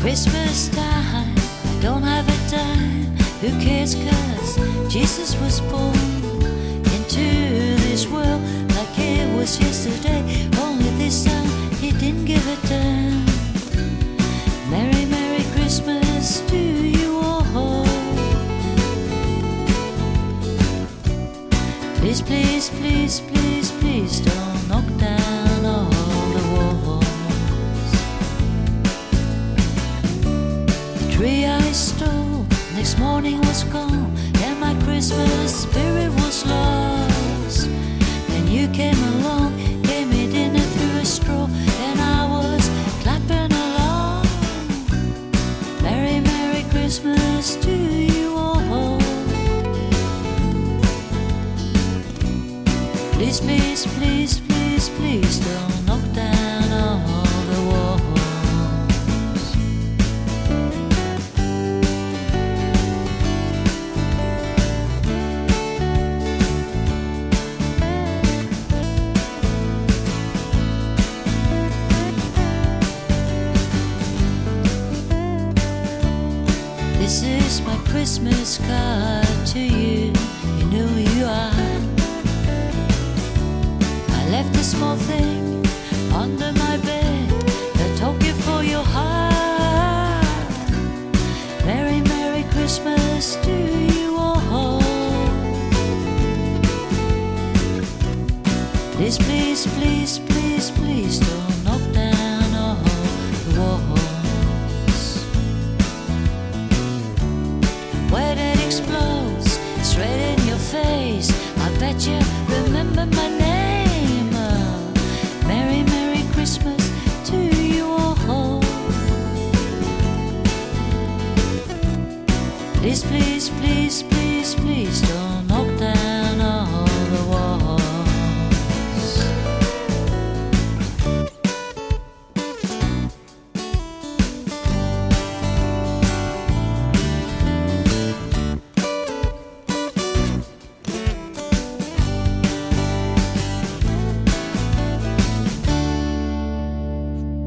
Christmas time, I don't have a dime. Who cares? Cause Jesus was born into this world like it was yesterday. Only this time he didn't give a damn. Merry, Merry Christmas to you all. Please, please, please, please, tree I stole next morning was gone, and my Christmas spirit was lost. And you came along, gave me dinner through a straw, and I was clapping along. Merry, Merry Christmas to you all. Please, please, please, please, please This is my Christmas card to you. You know who you are. I left a small thing under my bed, the token for your heart. Merry, Merry Christmas to you all. Please, please, please, please, please don't. Please, please, please, please don't.